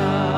love.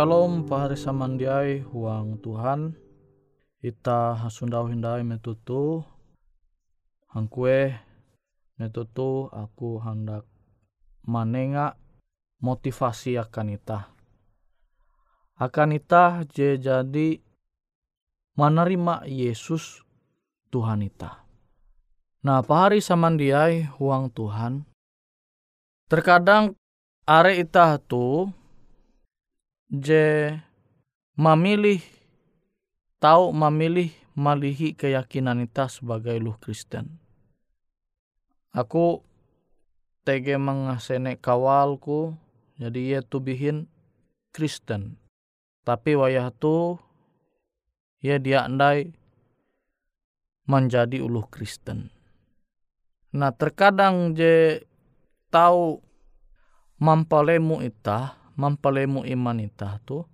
Shalom pahari samandiai huang Tuhan. Ita hasundau hindai metutu. Hangkue metutu aku hendak manenga motivasi akan ita. Akan ita je jadi menerima Yesus Tuhan ita. Nah pahari samandiai huang Tuhan. Terkadang are ita tu je memilih tahu memilih malihi keyakinan kita sebagai luh Kristen. Aku tege mengasene kawalku jadi ia tubihin Kristen. Tapi wayah tu ia dia andai menjadi uluh Kristen. Nah terkadang je tahu mampalemu itah mempelemu iman ita tu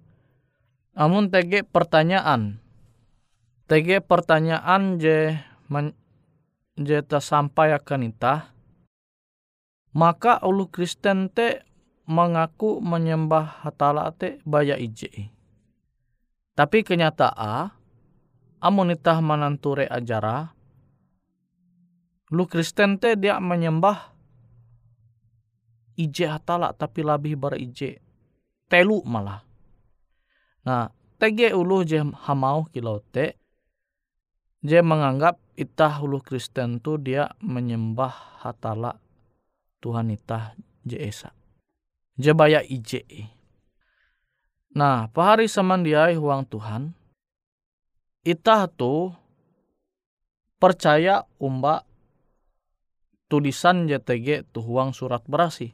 amun tege pertanyaan tege pertanyaan je men, je akan ita maka ulu Kristen te mengaku menyembah hatala te baya ije. Tapi kenyataan amun ita mananture ajara lu Kristen te dia menyembah ije hatala tapi lebih bar ije telu malah. Nah, tege ulu je hamau kilau te, je menganggap itah ulu Kristen tu dia menyembah hatala Tuhan itah je esa. Je baya ije. Nah, pahari samandiai huang Tuhan, itah tu percaya umba tulisan JTG tu huang surat berasi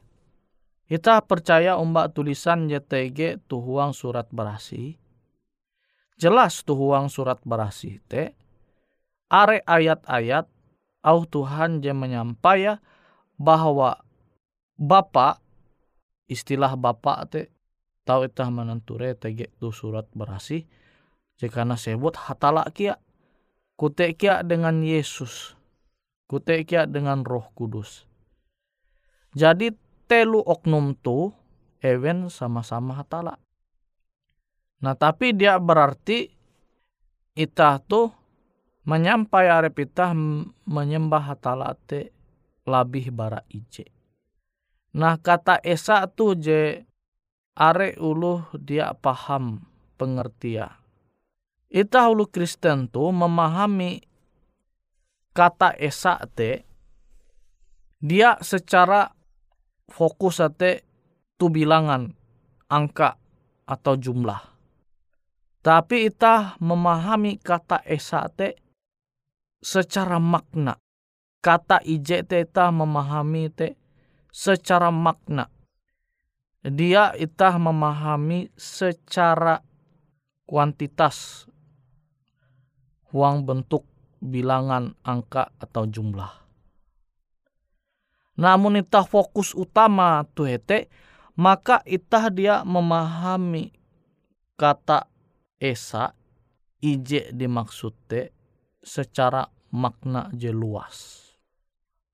kita percaya umbak tulisan JTG tuhuang surat berasi. Jelas tuhuang surat berasi te. Are ayat-ayat au Tuhan je menyampaya bahwa Bapak istilah Bapak te tahu itah menenture tege tu surat berasi jika sebut hatala kia kute kia dengan Yesus kute kia dengan Roh Kudus jadi telu oknum tu ewen sama-sama hatala. Nah tapi dia berarti itah tu menyampai arep itah menyembah hatala te labih bara ije. Nah kata esa tu je are ulu dia paham pengertian. Itah ulu Kristen tu memahami kata esa te dia secara fokus ate tu bilangan angka atau jumlah. Tapi kita memahami kata esa te secara makna. Kata ije te memahami te secara makna. Dia kita memahami secara kuantitas uang bentuk bilangan angka atau jumlah. Namun itah fokus utama tuh hete, maka itah dia memahami kata esa ije dimaksud te secara makna je luas.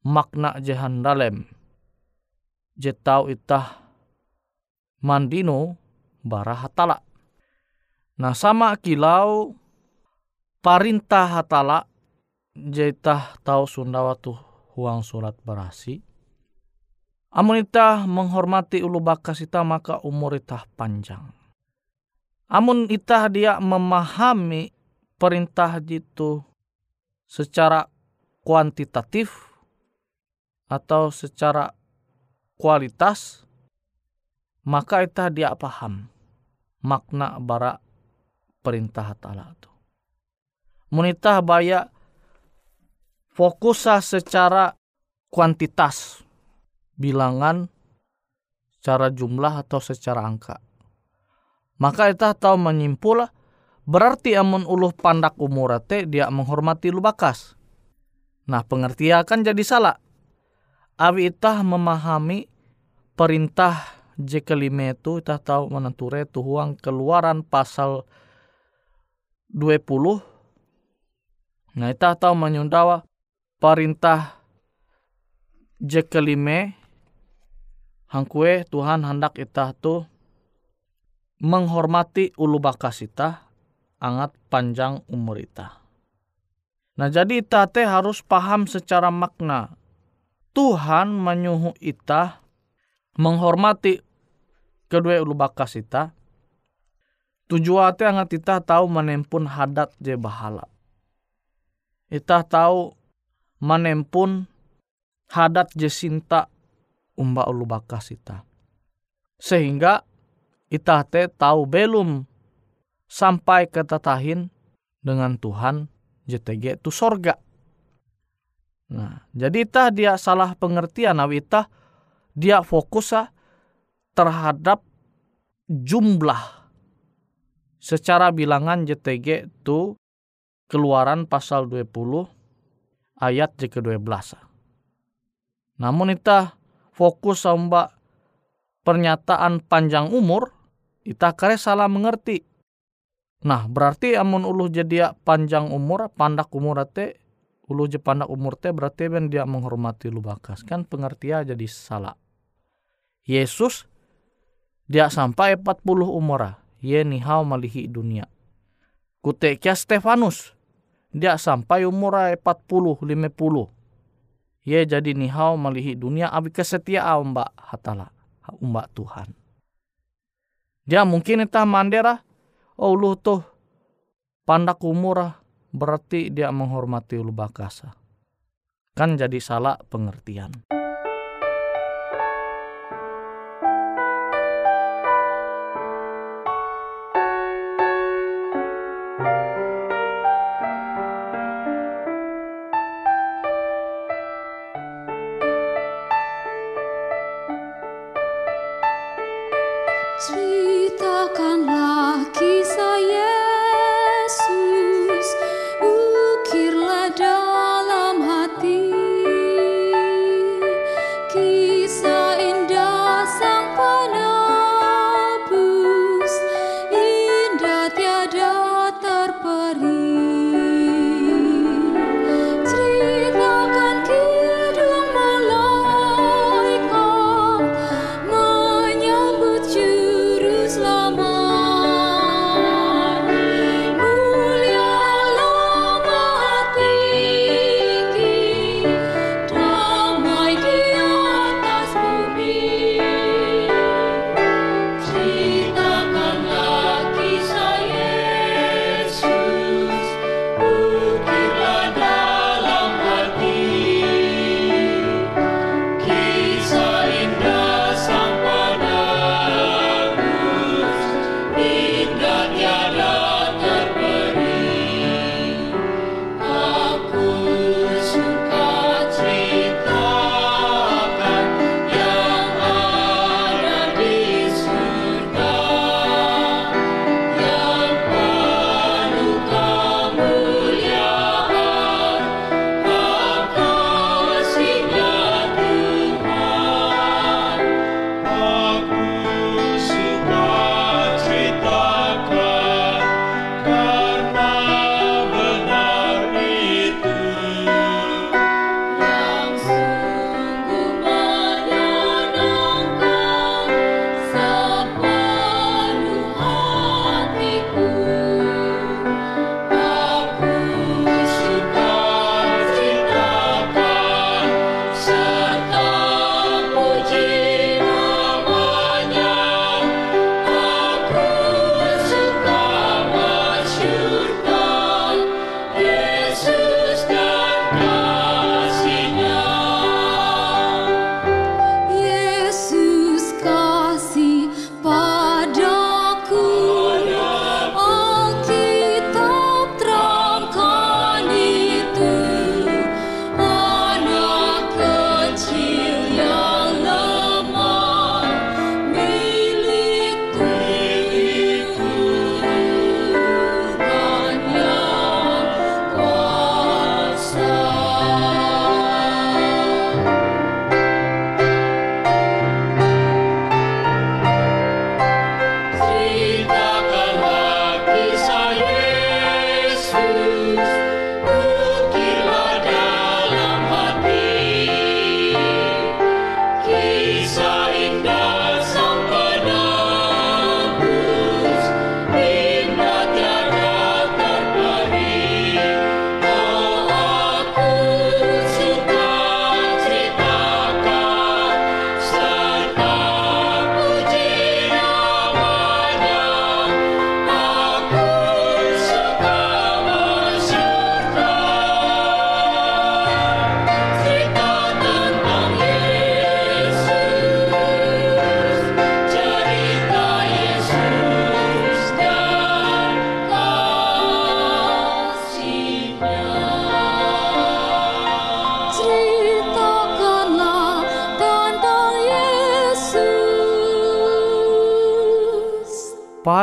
Makna je handalem. Je tau itah mandino bara hatala. Nah sama kilau parintah hatala je itah tau sundawa tuh huang surat berasi Amun ita menghormati ulu bakas ita maka umur ita panjang. Amun ita dia memahami perintah jitu secara kuantitatif atau secara kualitas maka ita dia paham makna bara perintah ta'ala itu. Munitah baya fokus secara kuantitas bilangan secara jumlah atau secara angka. Maka kita tahu menyimpul berarti amun uluh pandak umurate dia menghormati lu bakas. Nah pengertian akan jadi salah. Abi itah memahami perintah J kelima itu kita tahu menenture tuhuang keluaran pasal 20 Nah kita tahu menyundawa perintah J kelima hangkue Tuhan hendak kita tuh menghormati ulu bakas ita angat panjang umur ita. Nah jadi ita teh harus paham secara makna. Tuhan menyuhu ita menghormati kedua ulu bakas ita. Tujuan teh angat ita tahu menempun hadat je bahala. Ita tahu menempun hadat je sinta umba ulu bakas ita. Sehingga ita te tahu belum sampai ke tatahin dengan Tuhan JTG itu sorga. Nah, jadi ita dia salah pengertian awi ita dia fokus terhadap jumlah secara bilangan JTG itu keluaran pasal 20 ayat ke-12. Namun ita fokus sama pernyataan panjang umur ita kare salah mengerti. Nah, berarti amun uluh jadi panjang umur, pandak umur te, uluh je pandak umur te berarti ben dia menghormati lu bakas. Kan pengertian jadi salah. Yesus dia sampai 40 umur ye nihau malihi dunia. Kutekia Stefanus dia sampai umur 40 50. Ye jadi nihau malihi dunia abi kesetiaan mbak hatala mbak Tuhan. Dia mungkin itu mandera, oh lu tuh pandak umur berarti dia menghormati ulu bakasa. Kan jadi salah pengertian.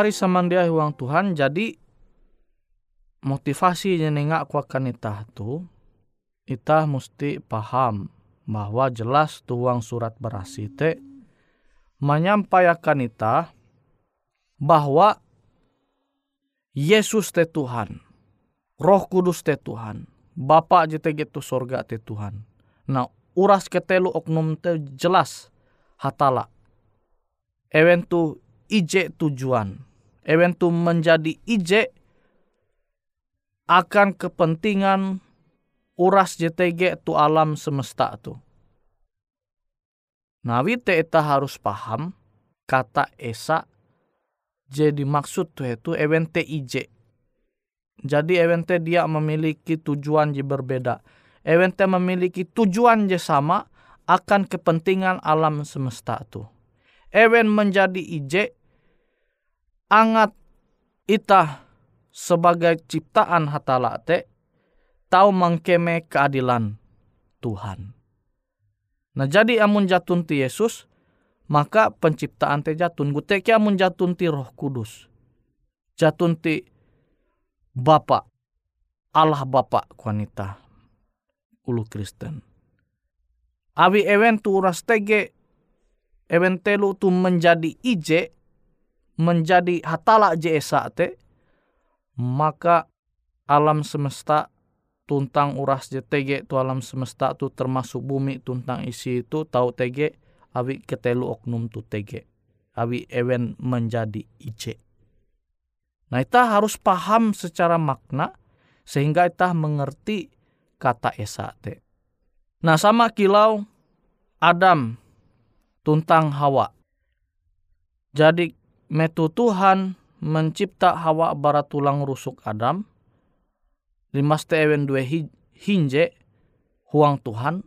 Pari samandia huang Tuhan jadi motivasi nyenengak kuakan itah tu itah mesti paham bahwa jelas tuang surat berasi te menyampaikan itah bahwa Yesus te Tuhan, Roh Kudus te Tuhan, Bapa jete gitu sorga te Tuhan. Nah, uras ketelu oknum te jelas hatala. Ewen tu ije tujuan. Ewen tu menjadi ije akan kepentingan uras JTG tu alam semesta tu. Nah, wite eta harus paham kata esa jadi maksud tuh itu event IJ. Jadi event dia memiliki tujuan yang berbeda. Event memiliki tujuan yang sama akan kepentingan alam semesta tu. Event menjadi IJ angat itah sebagai ciptaan hatala te tahu mengkeme keadilan Tuhan. Nah jadi amun jatun ti Yesus, maka penciptaan te jatun. Guteki amun jatun ti roh kudus. Jatun ti Bapa, Allah Bapa wanita ulu Kristen. Awi ewen tu uras tege, ewen telu tu menjadi ije, menjadi hatala je te, maka alam semesta tuntang uras JTG tu alam semesta tu termasuk bumi tuntang isi itu tahu TG awi ketelu oknum tu TG awi ewen menjadi IC. Nah kita harus paham secara makna sehingga kita mengerti kata esate. Nah sama kilau Adam tuntang Hawa. Jadi metu Tuhan mencipta Hawa barat tulang rusuk Adam limaste ewen dua hinje huang Tuhan,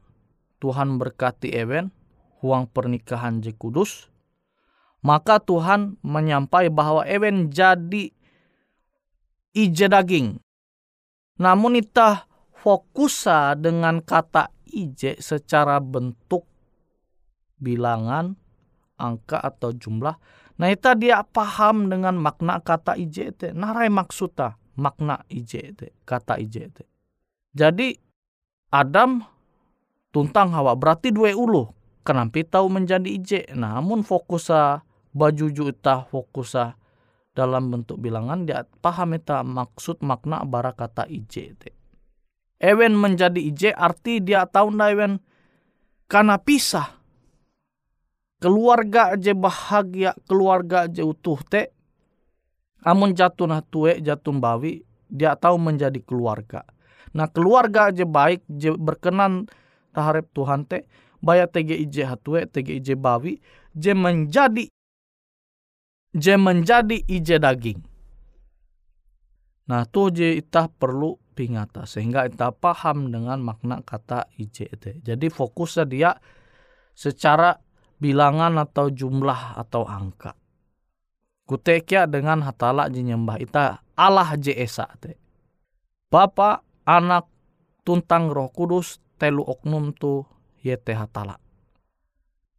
Tuhan berkati ewen, huang pernikahan je kudus, maka Tuhan menyampai bahwa ewen jadi ije daging. Namun itah fokusa dengan kata ije secara bentuk bilangan, angka atau jumlah. Nah itu dia paham dengan makna kata ije itu. Narai maksudnya makna IJT, kata IJT. Jadi Adam tuntang Hawa berarti dua ulu. Kenapa tahu menjadi IJ? Namun fokus baju juta fokus dalam bentuk bilangan dia paham itu maksud makna bara kata IJT. Ewen menjadi IJ arti dia tahu ewen karena pisah. Keluarga aja bahagia, keluarga aja utuh te Amun jatuh nah tue jatuh bawi dia tahu menjadi keluarga. Nah keluarga aja baik je berkenan taharep Tuhan te baya tege ije hatue tege ije bawi je menjadi je menjadi ije daging. Nah tuh je itah perlu pingata sehingga itah paham dengan makna kata ije itu. Jadi fokusnya dia secara bilangan atau jumlah atau angka kutekia dengan hatala nyembah ita Allah esa te. Bapa, anak, tuntang roh kudus, telu oknum tu yete hatala.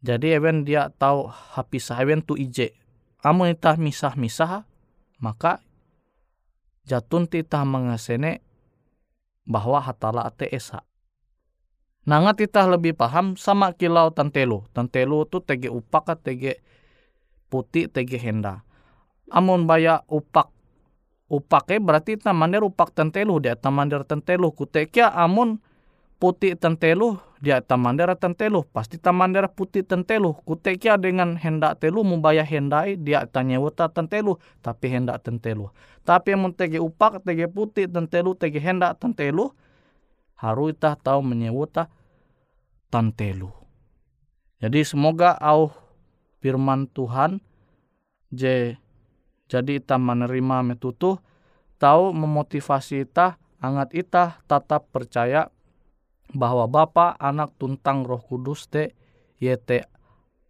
Jadi even dia tahu hapisah even tu ije. Amun itah misah-misah, maka jatun titah mengasene bahwa hatala te esa. Nangat titah lebih paham sama kilau tantelu. Tantelu tu tege upak tege putih tege henda. Amun baya upak upake berarti tamander upak tentelu dia tamander tentelu kutekia amun putih tentelu dia tamander tentelu pasti tamander putih tentelu kutekia dengan hendak telu mubaya hendai dia tanya wata tentelu tapi hendak tentelu tapi amun tege upak tege putih tentelu tege hendak tentelu haru itah tahu menyewuta tentelu jadi semoga au firman Tuhan je jadi ita menerima metutuh, tahu memotivasi ita, angat ita tetap percaya bahwa Bapa, Anak, Tuntang, Roh Kudus te yete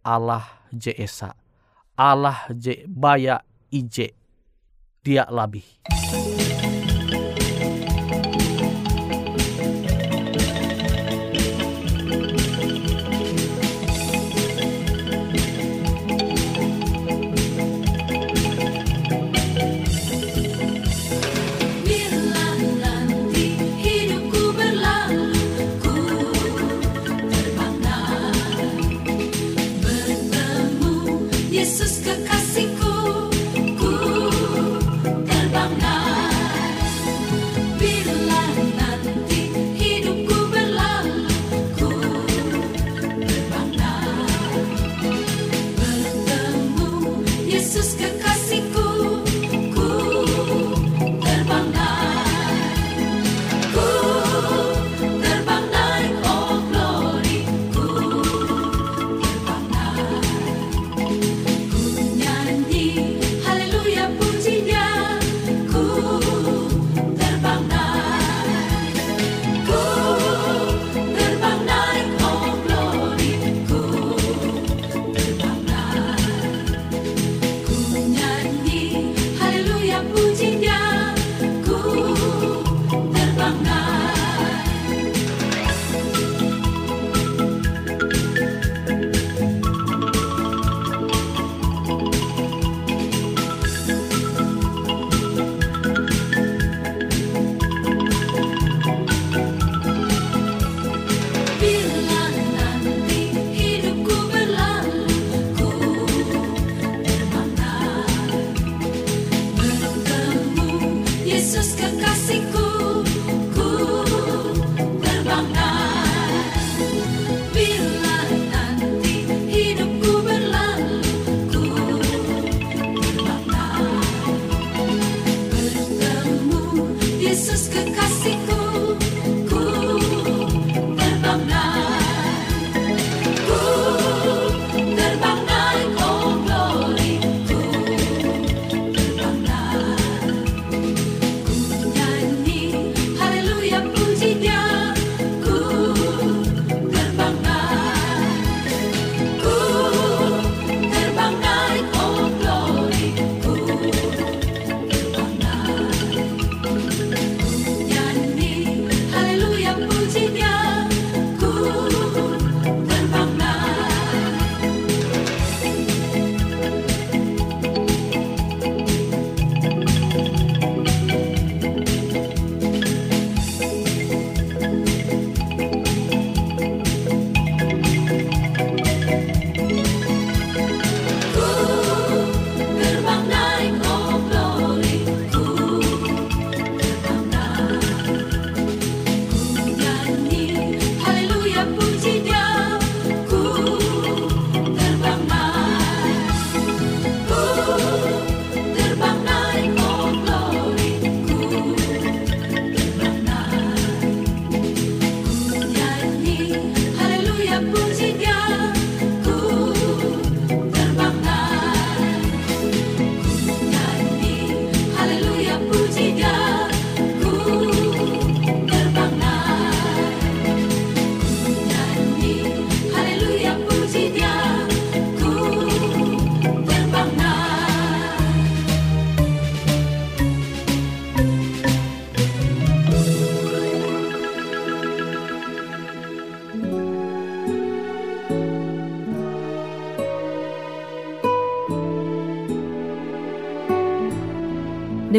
Allah je esa. Allah je baya ije. Dia labih. Yesus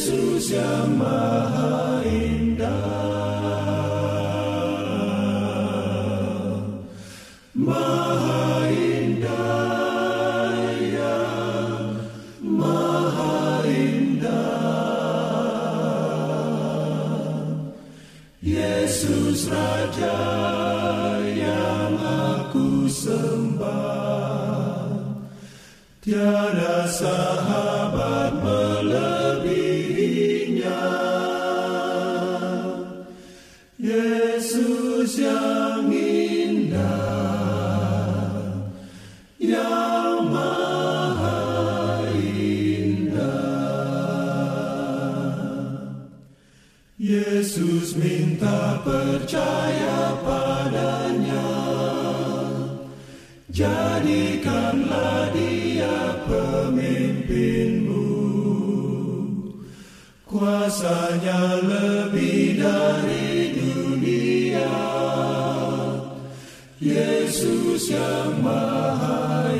Yesus yang maha indah, maha indah, ya, maha indah. Yesus Raja yang aku sembah, tiada sahabat Yesus minta percaya padanya, jadikanlah dia pemimpinmu. Kuasanya lebih dari dunia, Yesus yang maha